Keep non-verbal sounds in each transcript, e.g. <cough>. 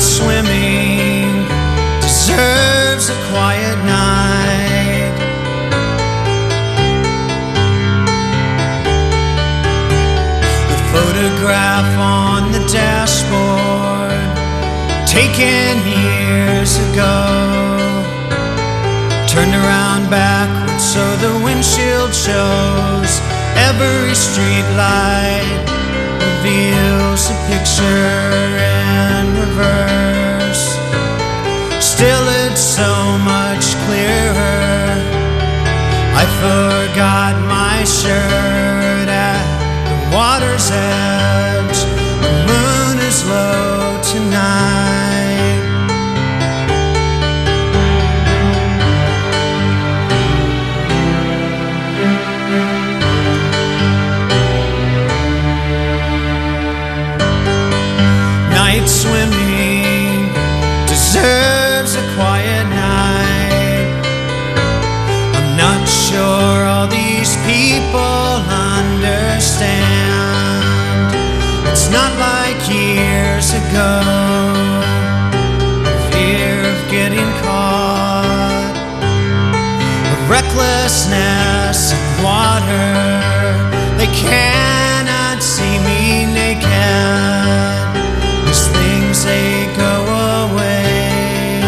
Swimming deserves a quiet night. The photograph on the dashboard, taken years ago, turned around backwards so the windshield shows every street light reveals a picture in reverse. Still, it's so much clearer. I forgot my shirt at the water's edge. The moon is low tonight. Not like years ago. Fear of getting caught, a recklessness of water. They cannot see me naked. These things they go away,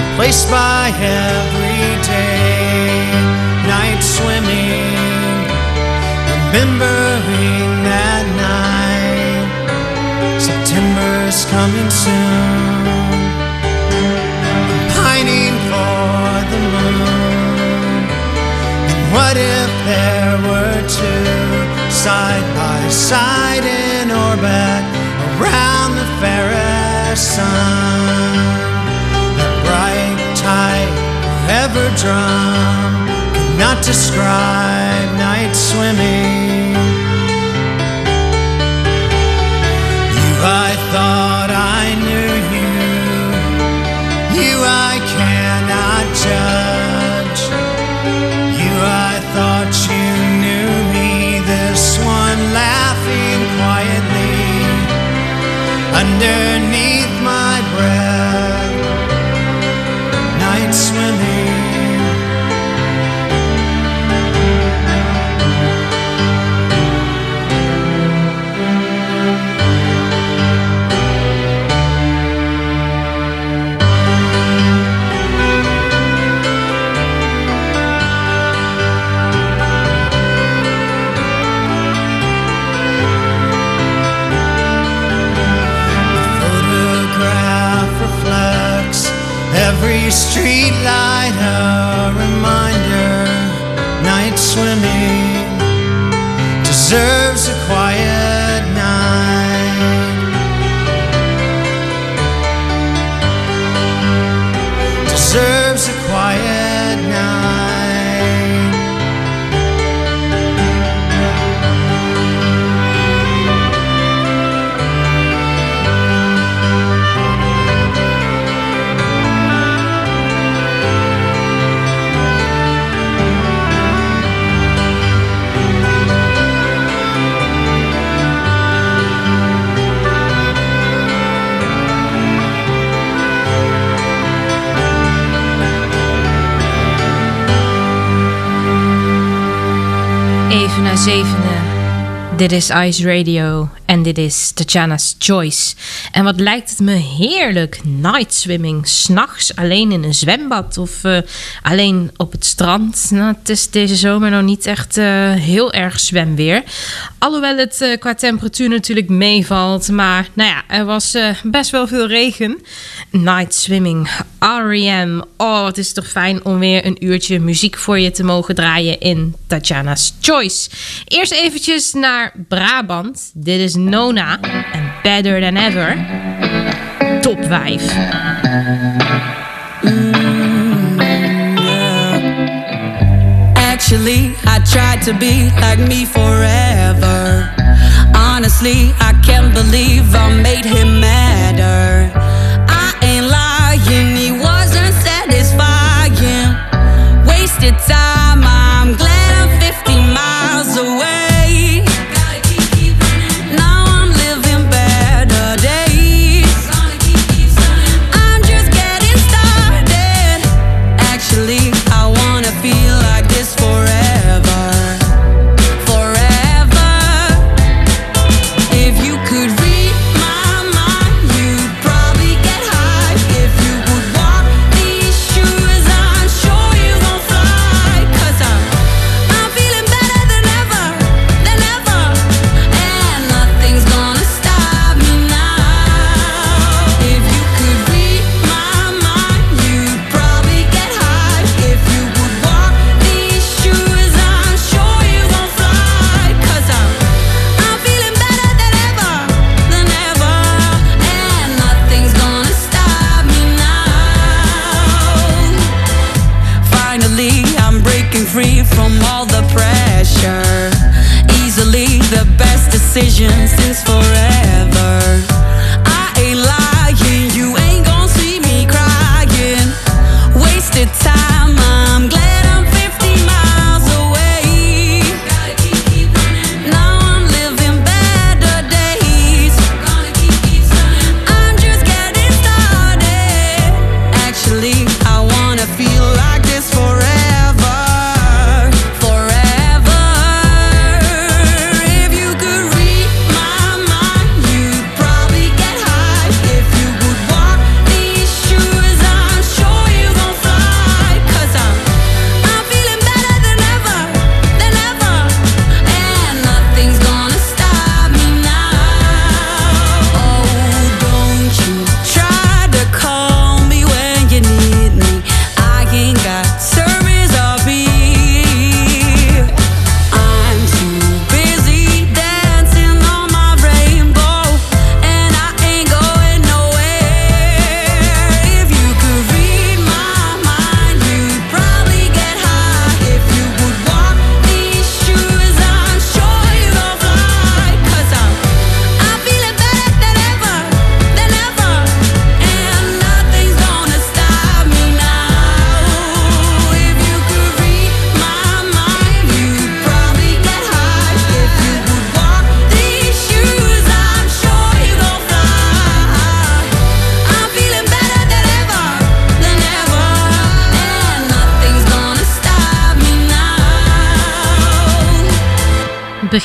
replaced by everyday night swimming. Remembering coming soon. Pining for the moon. And what if there were two side by side in orbit around the fairest sun? That bright, tight, forever drum could not describe night swimming. You, I thought street 7. Dit is Ice Radio en dit is Tatjana's Choice. En wat lijkt het me heerlijk, night swimming, s'nachts alleen in een zwembad of eh, alleen op het strand. Nou, het is deze zomer nog niet echt eh, heel erg zwemweer. Alhoewel het eh, qua temperatuur natuurlijk meevalt, maar nou ja, er was best wel veel regen. Night swimming, R.E.M. Oh, het is toch fijn om weer een uurtje muziek voor je te mogen draaien in Tatjana's Choice. Eerst eventjes naar Brabant. Dit is Nona en Better Than Ever. Top 5. Actually, I tried to be like me forever. Honestly, I can't believe I made him madder. I ain't lying, he wasn't satisfying. Wasted time, I'm glad I'm 15.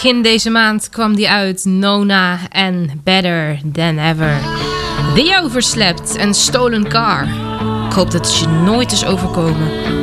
Begin deze maand kwam die uit Nona en Better Than Ever. The Overslept en Stolen Car. Ik hoop dat het je nooit is overkomen.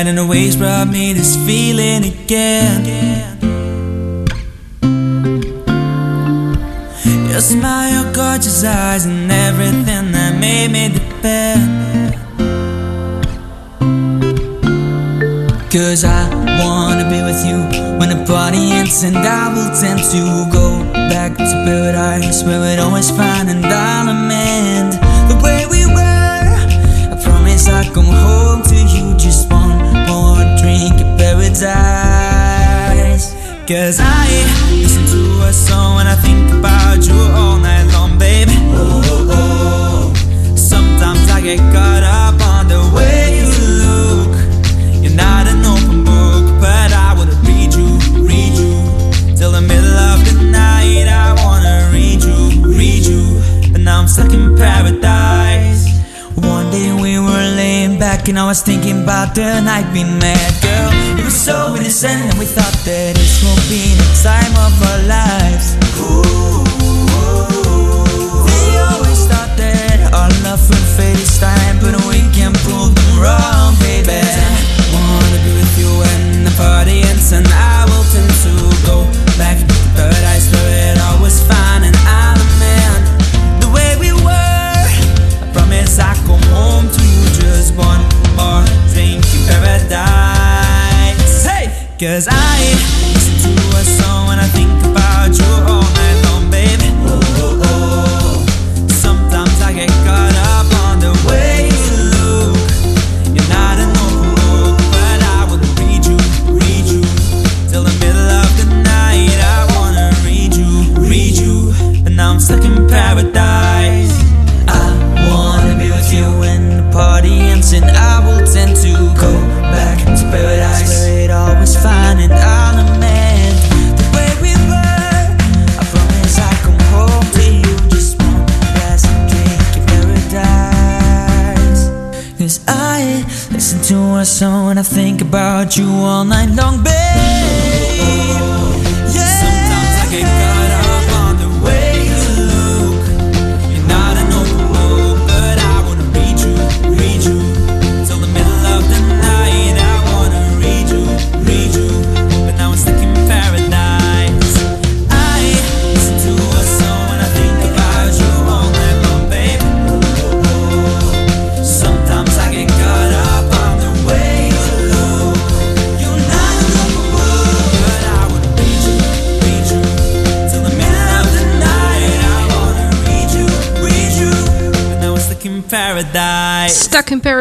Night and the waves brought me this feeling again. Your smile, your gorgeous eyes, and everything that made me depend. Cause I wanna be with you when the party ends, and I will tend to go back to paradise where we'd always find I'll amend Cause I listen to a song and I think about you all night long, baby. Oh, oh, oh. Sometimes I get caught and I was thinking about the night we met, girl. It was so innocent and we thought that this will be the time of our lives. Ooh. We always thought that our love would fade this time, but we can prove them wrong, baby. Wanna be with you when the party ends, and I all night long, babe.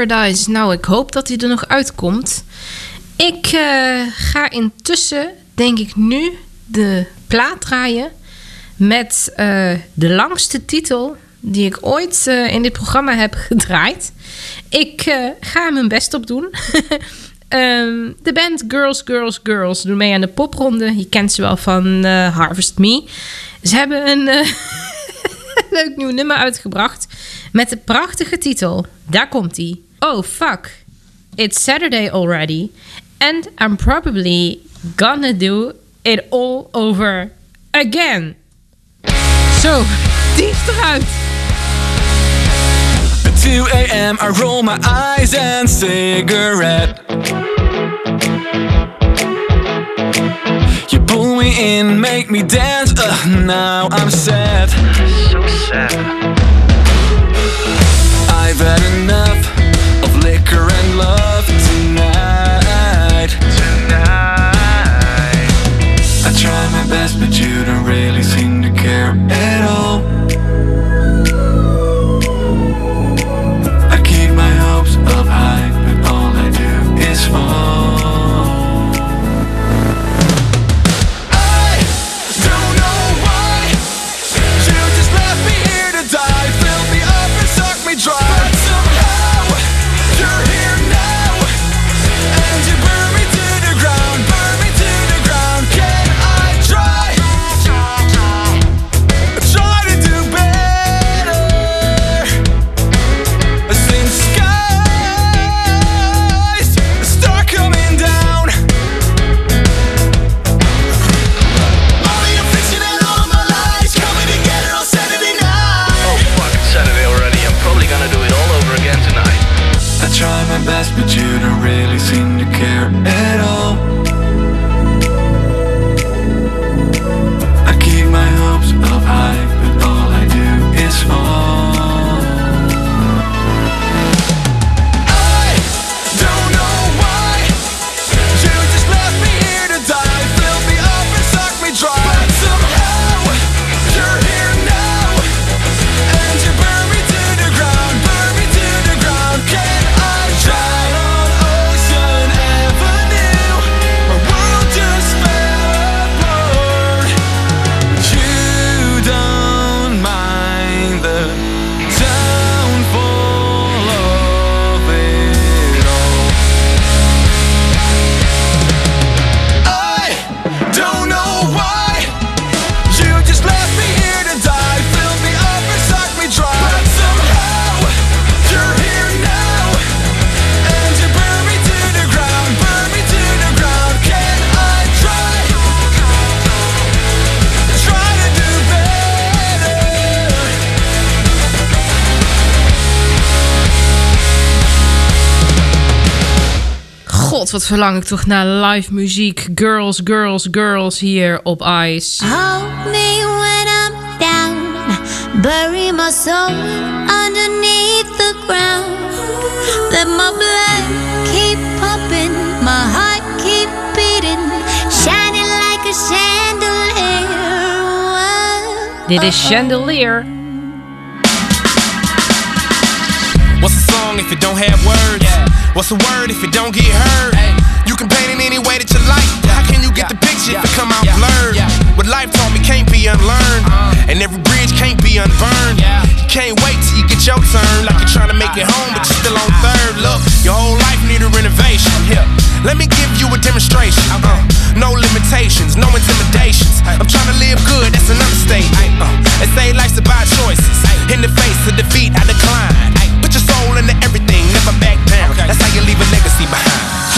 Paradise. Nou, ik hoop dat hij er nog uitkomt. Ik eh, ga intussen, denk ik nu, de plaat draaien met eh, de langste titel die ik ooit eh, in dit programma heb <laughs> gedraaid. Ik ga mijn best op doen. <laughs> Ehm, de band Girls, Girls, Girls doen mee aan de popronde. Je kent ze wel van Harvest Me. Ze hebben een <laughs> leuk nieuw nummer uitgebracht met de prachtige titel. Daar komt ie. Oh fuck, it's Saturday already and I'm probably gonna do it all over again. Zo, die is eruit. At 2 a.m. I roll my eyes and cigarette. You pull me in, make me dance. Ugh, now I'm sad. So sad. I've had enough of liquor and love tonight. Tonight. I try my best, but you don't really seem to care God, wat verlang ik toch naar live muziek. Girls, girls, girls hier op Ice. Hold me when I'm down. Bury my soul underneath the ground. Let my blood keep pumping, my heart keep beating, shining like a chandelier. Dit is Chandelier. What's a song if it don't have words? What's the word if it don't get heard? You can paint it any way that you like. How can you get the picture if it come out blurred? What life taught me can't be unlearned, and every bridge can't be unburned. You can't wait till you get your turn, like you're trying to make it home, but you're still on third. Look, your whole life need a renovation. Let me give you a demonstration. Uh, no limitations, no intimidations. I'm trying to live good, that's an understatement. Uh, they say life's about choices. In the face of defeat, I decline. Put your soul into everything, never back down. That's how you leave a legacy behind.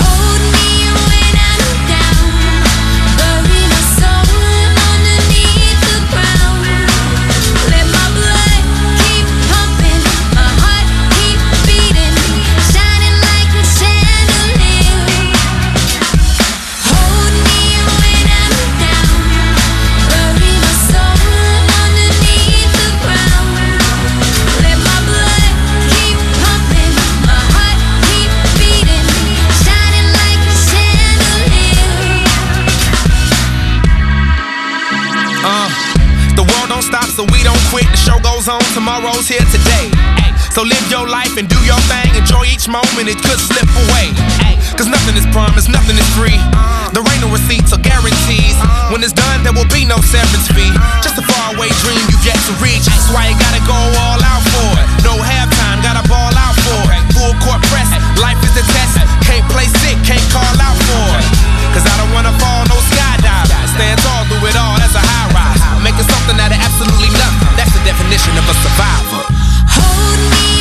On, tomorrow's here today. Ay, So live your life and do your thing. Enjoy each moment, it could slip away. Ay, Cause nothing is promised, nothing is free. There ain't no receipts or guarantees. When it's done, there will be no severance fee. Just a faraway dream you've yet to reach. That's why you gotta go all out for it. No halftime, gotta ball out for it. Full court press, life is a test. Can't play sick, can't call out for it. Cause I don't wanna fall, no skydive. Stand tall through it all, something out of absolutely nothing. That's the definition of a survivor. Hold me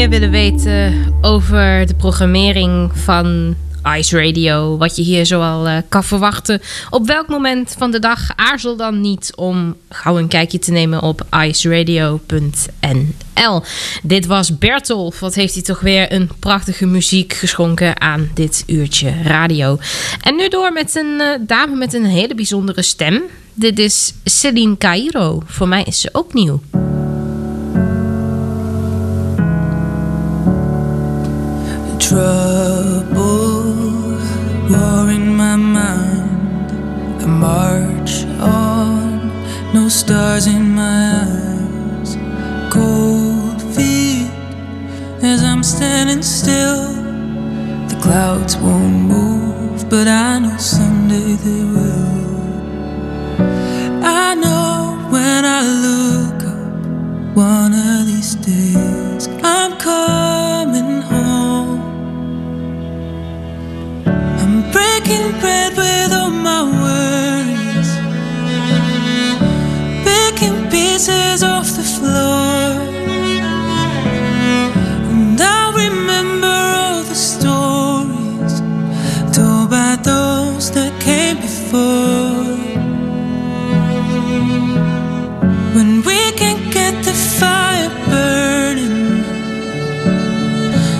meer willen weten over de programmering van Ice Radio, wat je hier zoal eh, kan verwachten, op welk moment van de dag, aarzel dan niet om gauw een kijkje te nemen op iceradio.nl. Dit was Bertolf. Wat heeft hij toch weer een prachtige muziek geschonken aan dit uurtje radio. En nu door met een eh, dame met een hele bijzondere stem. Dit is Celine Cairo. Voor mij is ze ook nieuw. Trouble war in my mind. I march on, no stars in my eyes. Cold feet as I'm standing still. The clouds won't move, but I know someday they will. I know when I look up one of these days, I'm coming home. Breaking bread with all my worries, picking pieces off the floor. And I remember all the stories told by those that came before. When we can get the fire burning,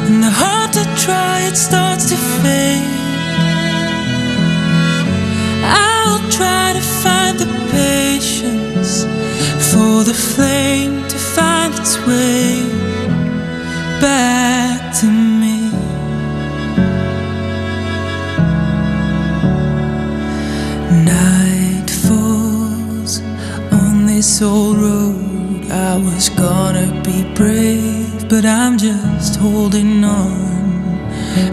and the heart to try it starts to fade. the flame to find its way back to me. Night falls on this old road. I was gonna be brave, but I'm just holding on.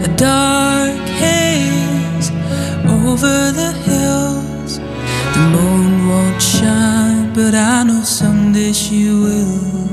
A dark haze over the hills. The moon won't shine, but I know someday you will.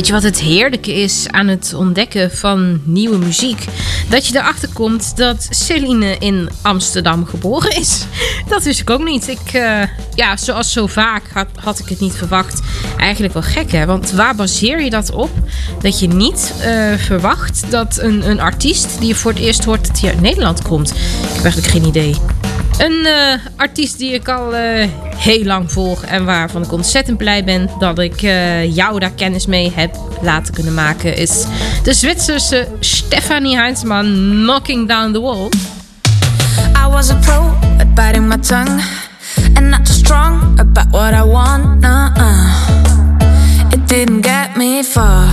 Weet je wat het heerlijke is aan het ontdekken van nieuwe muziek? Dat je erachter komt dat Celine in Amsterdam geboren is. <laughs> Dat wist ik ook niet. Ik, eh, ja, zoals zo vaak had, ik het niet verwacht. Eigenlijk wel gek hè, want waar baseer je dat op? Dat je niet eh, verwacht dat een, een artiest die je voor het eerst hoort, dat hij uit Nederland komt. Ik heb eigenlijk geen idee. Een eh, artiest die ik al eh, heel lang volg en waarvan ik ontzettend blij ben dat ik eh, jou daar kennis mee heb laten kunnen maken, is de Zwitserse Stefanie Heinzmann Knocking Down the Wall. I was a pro at biting my tongue and not too strong about what I want. Uh-uh. It didn't get me far.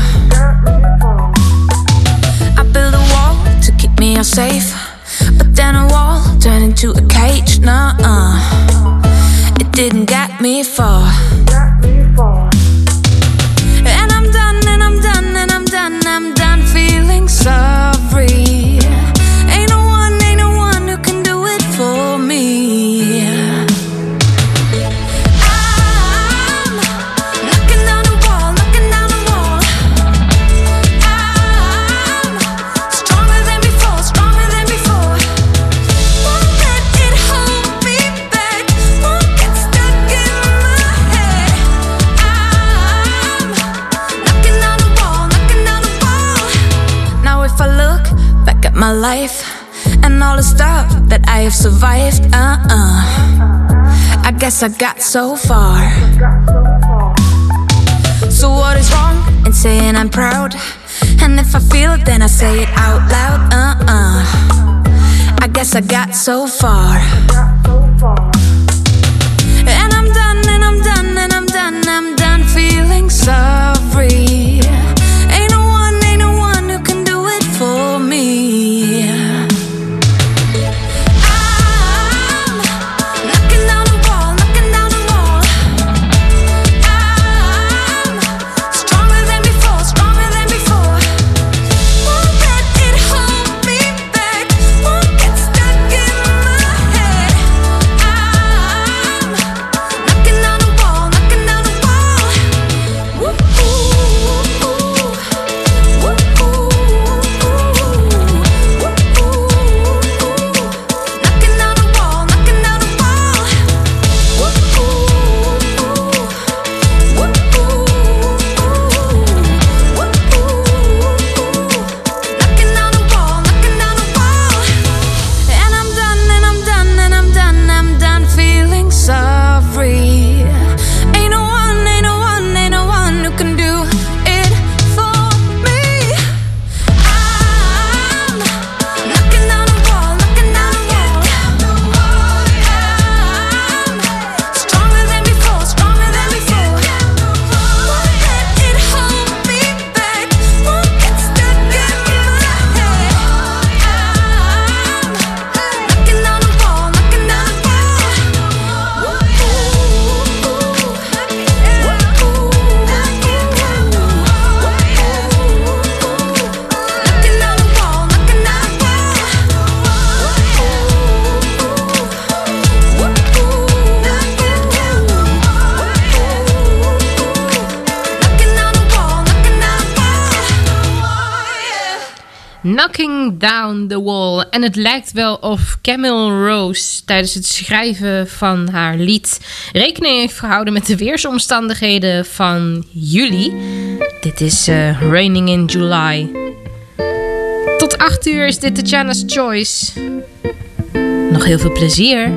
I built a wall to keep me safe, but then a wall turned into a cage. Nuh-uh. It didn't get me far. And I'm done, and I'm done, and I'm done, I'm done feeling sorry. All the stuff that I have survived, uh-uh. I guess I got so far. So what is wrong in saying I'm proud? And if I feel it, then I say it out loud, uh-uh. I guess I got so far. And I'm done, and I'm done, and I'm done, I'm done feeling sorry. Camel Rose tijdens het schrijven van haar lied rekening heeft gehouden met de weersomstandigheden van juli. Dit is eh, Raining in July. Tot 8 uur is dit de Choice. Nog heel veel plezier.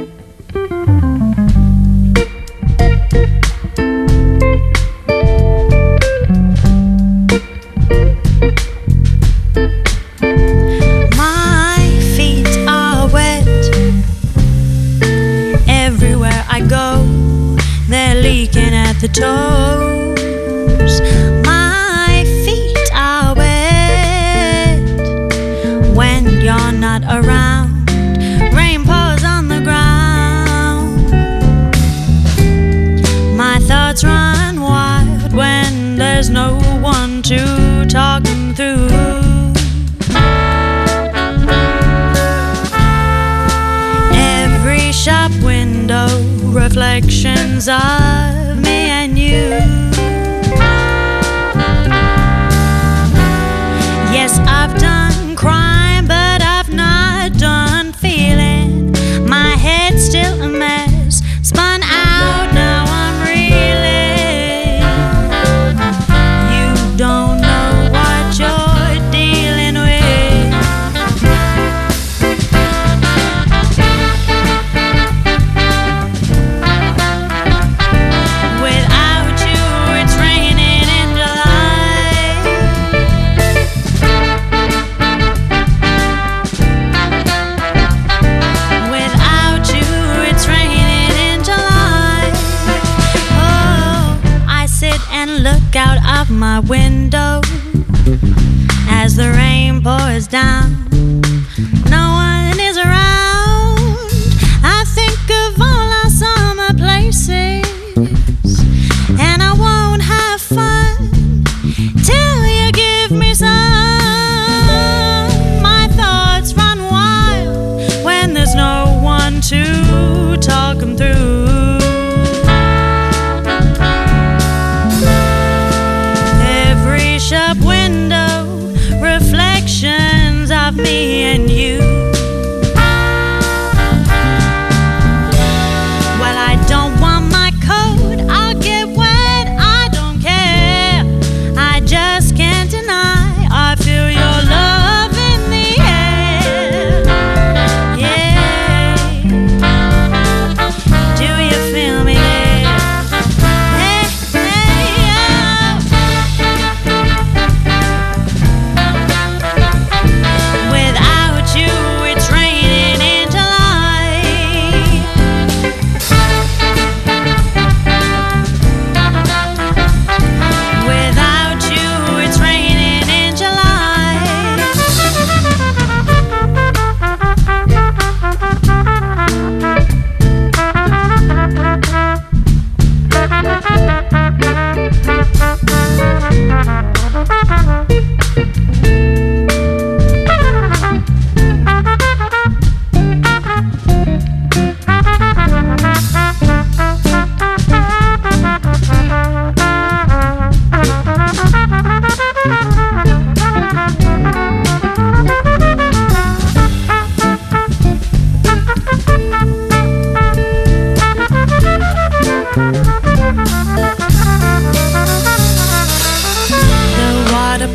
guitar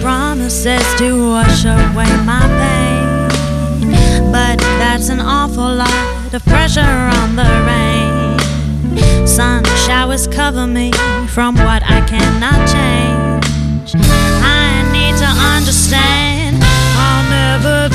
promises to wash away my pain. But that's an awful lot of pressure on the rain. Sun showers cover me from what I cannot change. I need to understand I'll never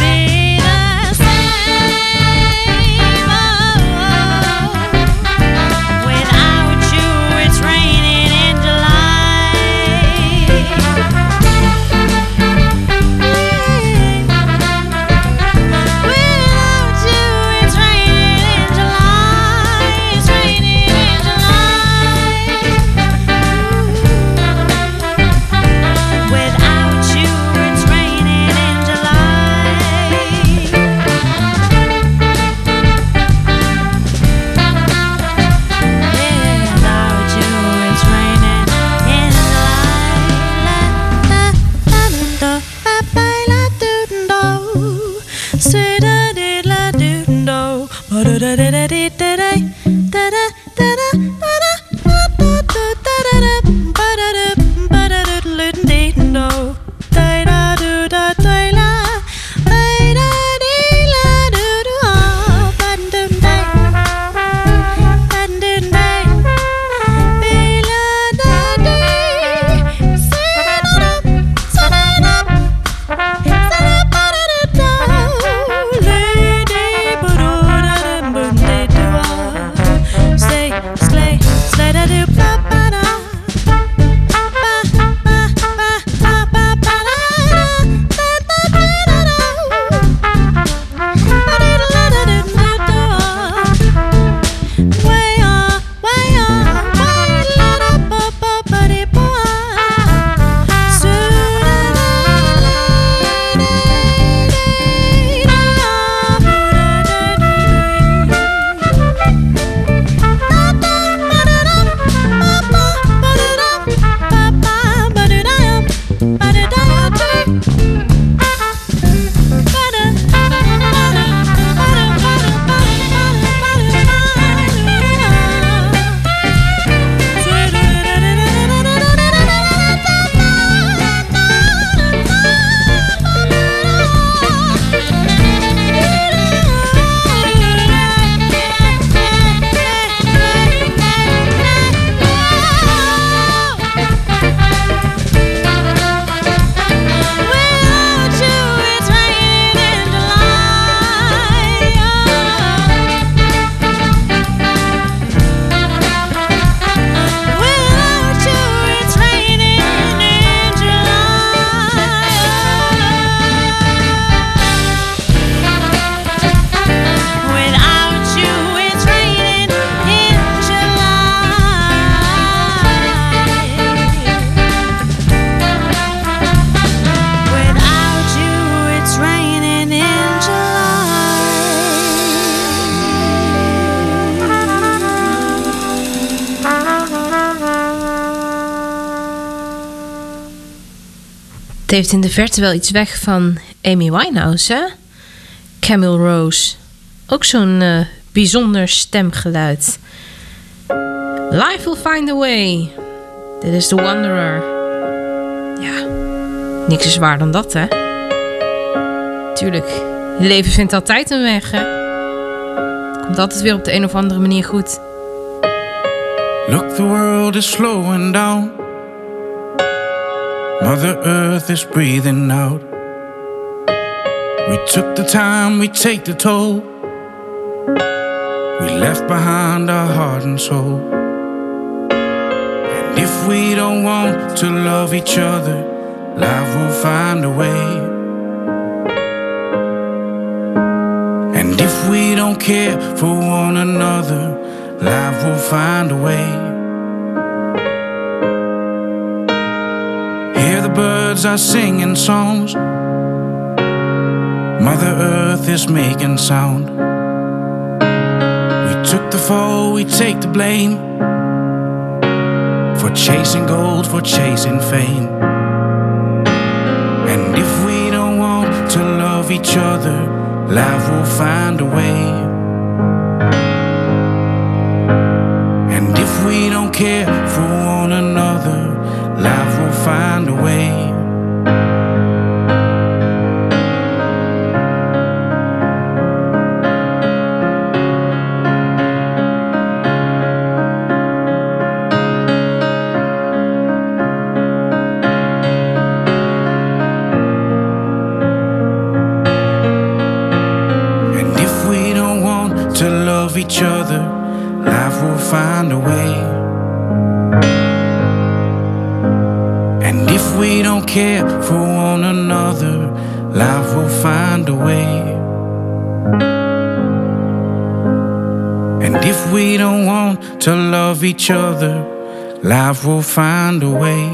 Het heeft in de verte wel iets weg van Amy Winehouse, hè? Camille Rose. Ook zo'n eh, bijzonder stemgeluid. Life will find a way. Dit is The Wanderer. Ja, niks is waar dan dat, hè? Tuurlijk, je leven vindt altijd een weg, hè? Komt altijd weer op de een of andere manier goed. Look, the world is slowing down. Mother Earth is breathing out. We took the time, we take the toll. We left behind our heart and soul. And if we don't want to love each other, life will find a way. And if we don't care for one another, life will find a way. Birds are singing songs. Mother Earth is making sound. We took the fall, we take the blame. For chasing gold, for chasing fame. And if we don't want to love each other, life will find a way. And if we don't care for one another, find a way. And if we don't want to love each other, life will find a way. If we don't care for one another, life will find a way. And if we don't want to love each other, life will find a way.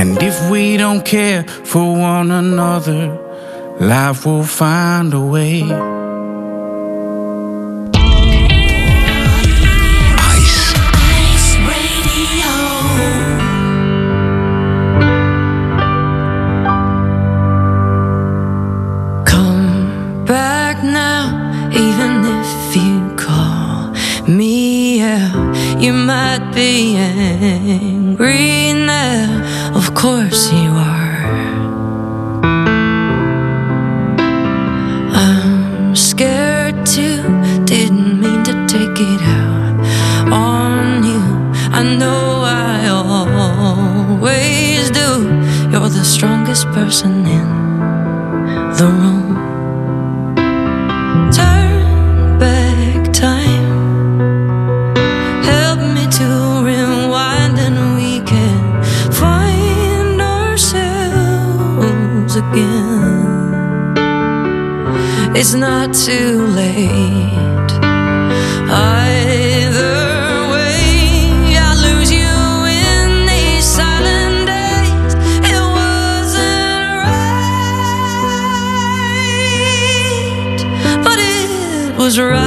And if we don't care for one another, life will find a way. It's not too late. Either way, I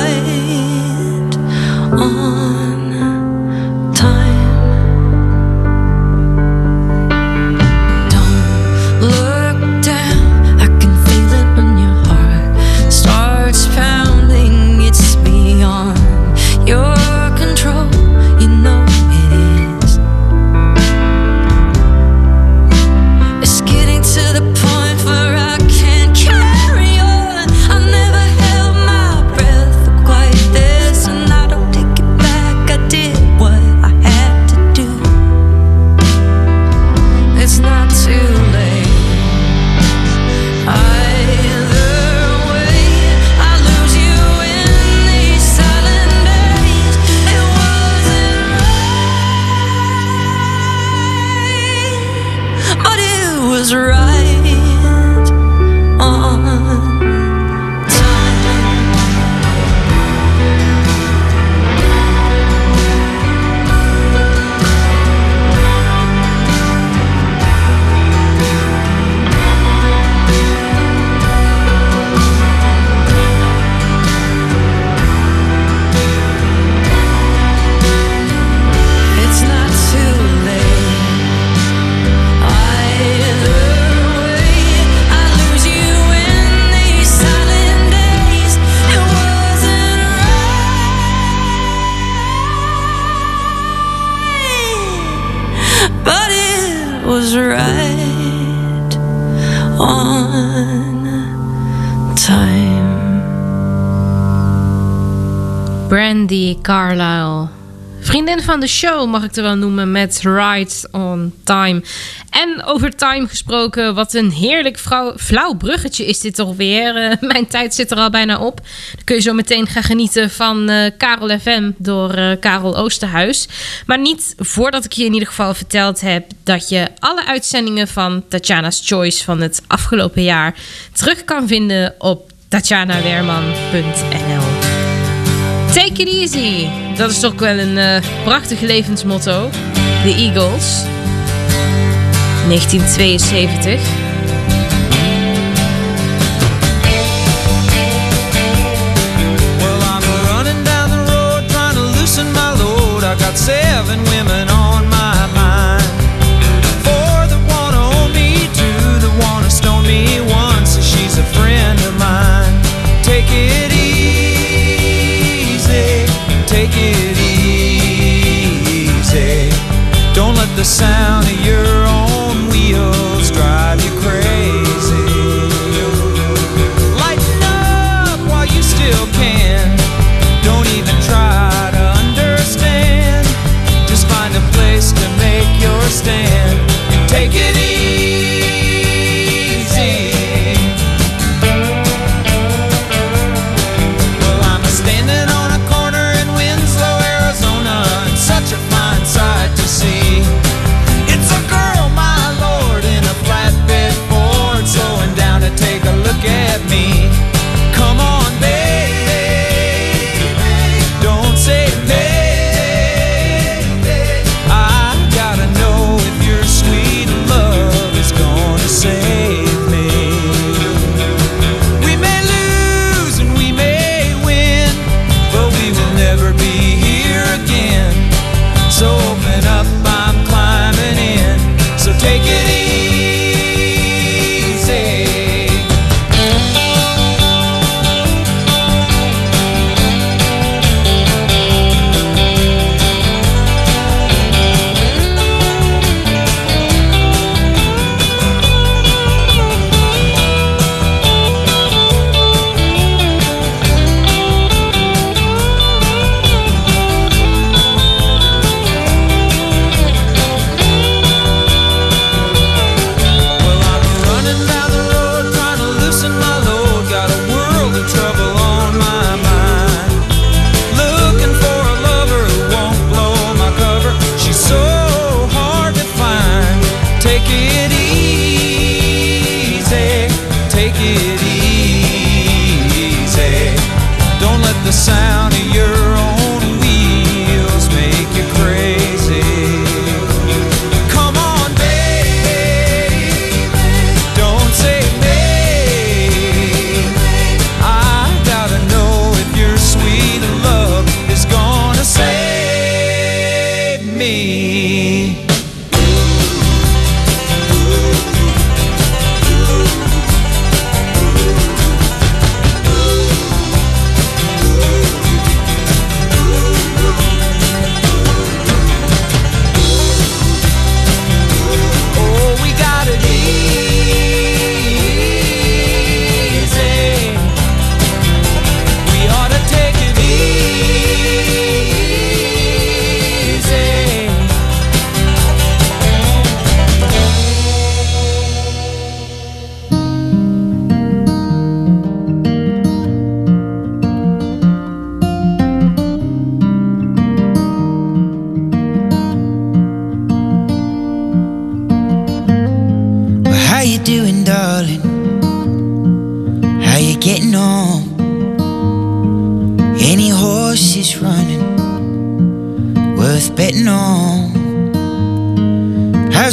show mag ik er wel noemen met Right on Time. En over time gesproken, wat een heerlijk vrouw, flauw bruggetje is dit toch weer. Eh, <laughs> mijn tijd zit er al bijna op. Dan kun je zo meteen gaan genieten van eh, Karel FM door eh, Karel Oosterhuis. Maar niet voordat ik je in ieder geval verteld heb dat je alle uitzendingen van Tatjana's Choice van het afgelopen jaar terug kan vinden op tatjanaweerman.nl. Take it easy. Dat is toch wel een eh, prachtig levensmotto. De Eagles. 1972. Well, I'm running down the road trying to loosen my load. I got seven the sound of your Coming up.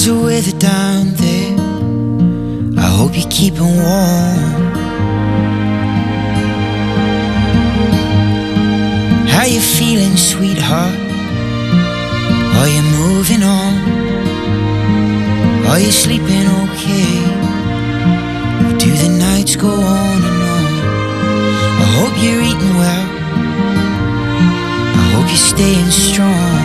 The weather down there? I hope you're keeping warm. How you feeling, sweetheart? Are you moving on? Are you sleeping okay? Or do the nights go on and on? I hope you're eating well. I hope you're staying strong.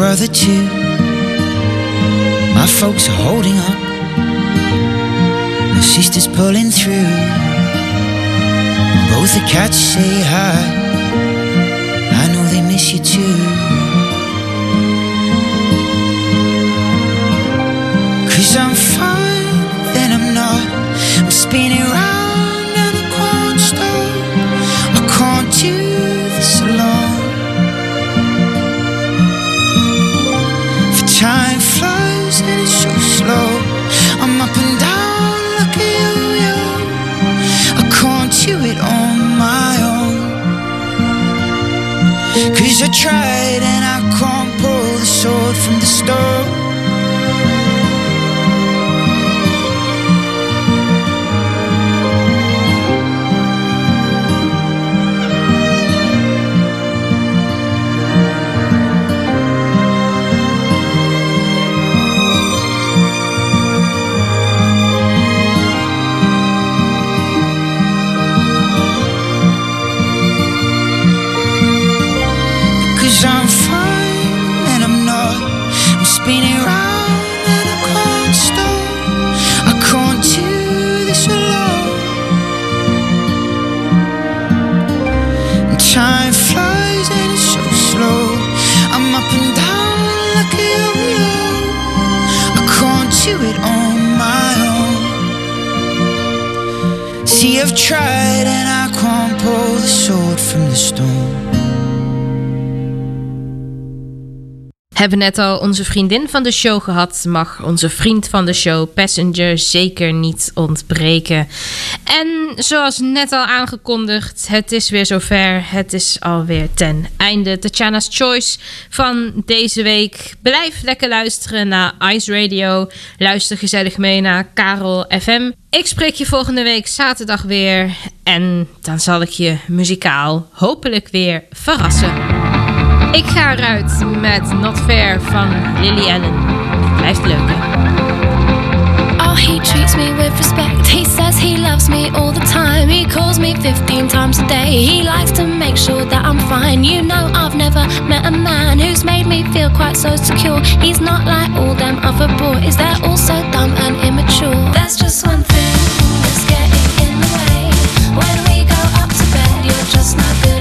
Brother too? My folks are holding up. My sister's pulling through. Both the cats say hi. I know they miss you too. See, tried and I the sword from the stone. Hebben net al onze vriendin van de show gehad, mag onze vriend van de show Passenger zeker niet ontbreken. En zoals net al aangekondigd, het is weer zover. Het is alweer ten einde. Tatjana's Choice van deze week. Blijf lekker luisteren naar Ice Radio. Luister gezellig mee naar Karel FM. Ik spreek je volgende week zaterdag weer. En dan zal ik je muzikaal hopelijk weer verrassen. Ik ga eruit met Not Fair van Lily Allen. Blijft leuk hè? He treats me with respect. He says he loves me all the time. He calls me 15 times a day. He likes to make sure that I'm fine. You know, I've never met a man who's made me feel quite so secure. He's not like all them other boys, they're all so dumb and immature. There's just one thing that's getting in the way. When we go up to bed, you're just not good.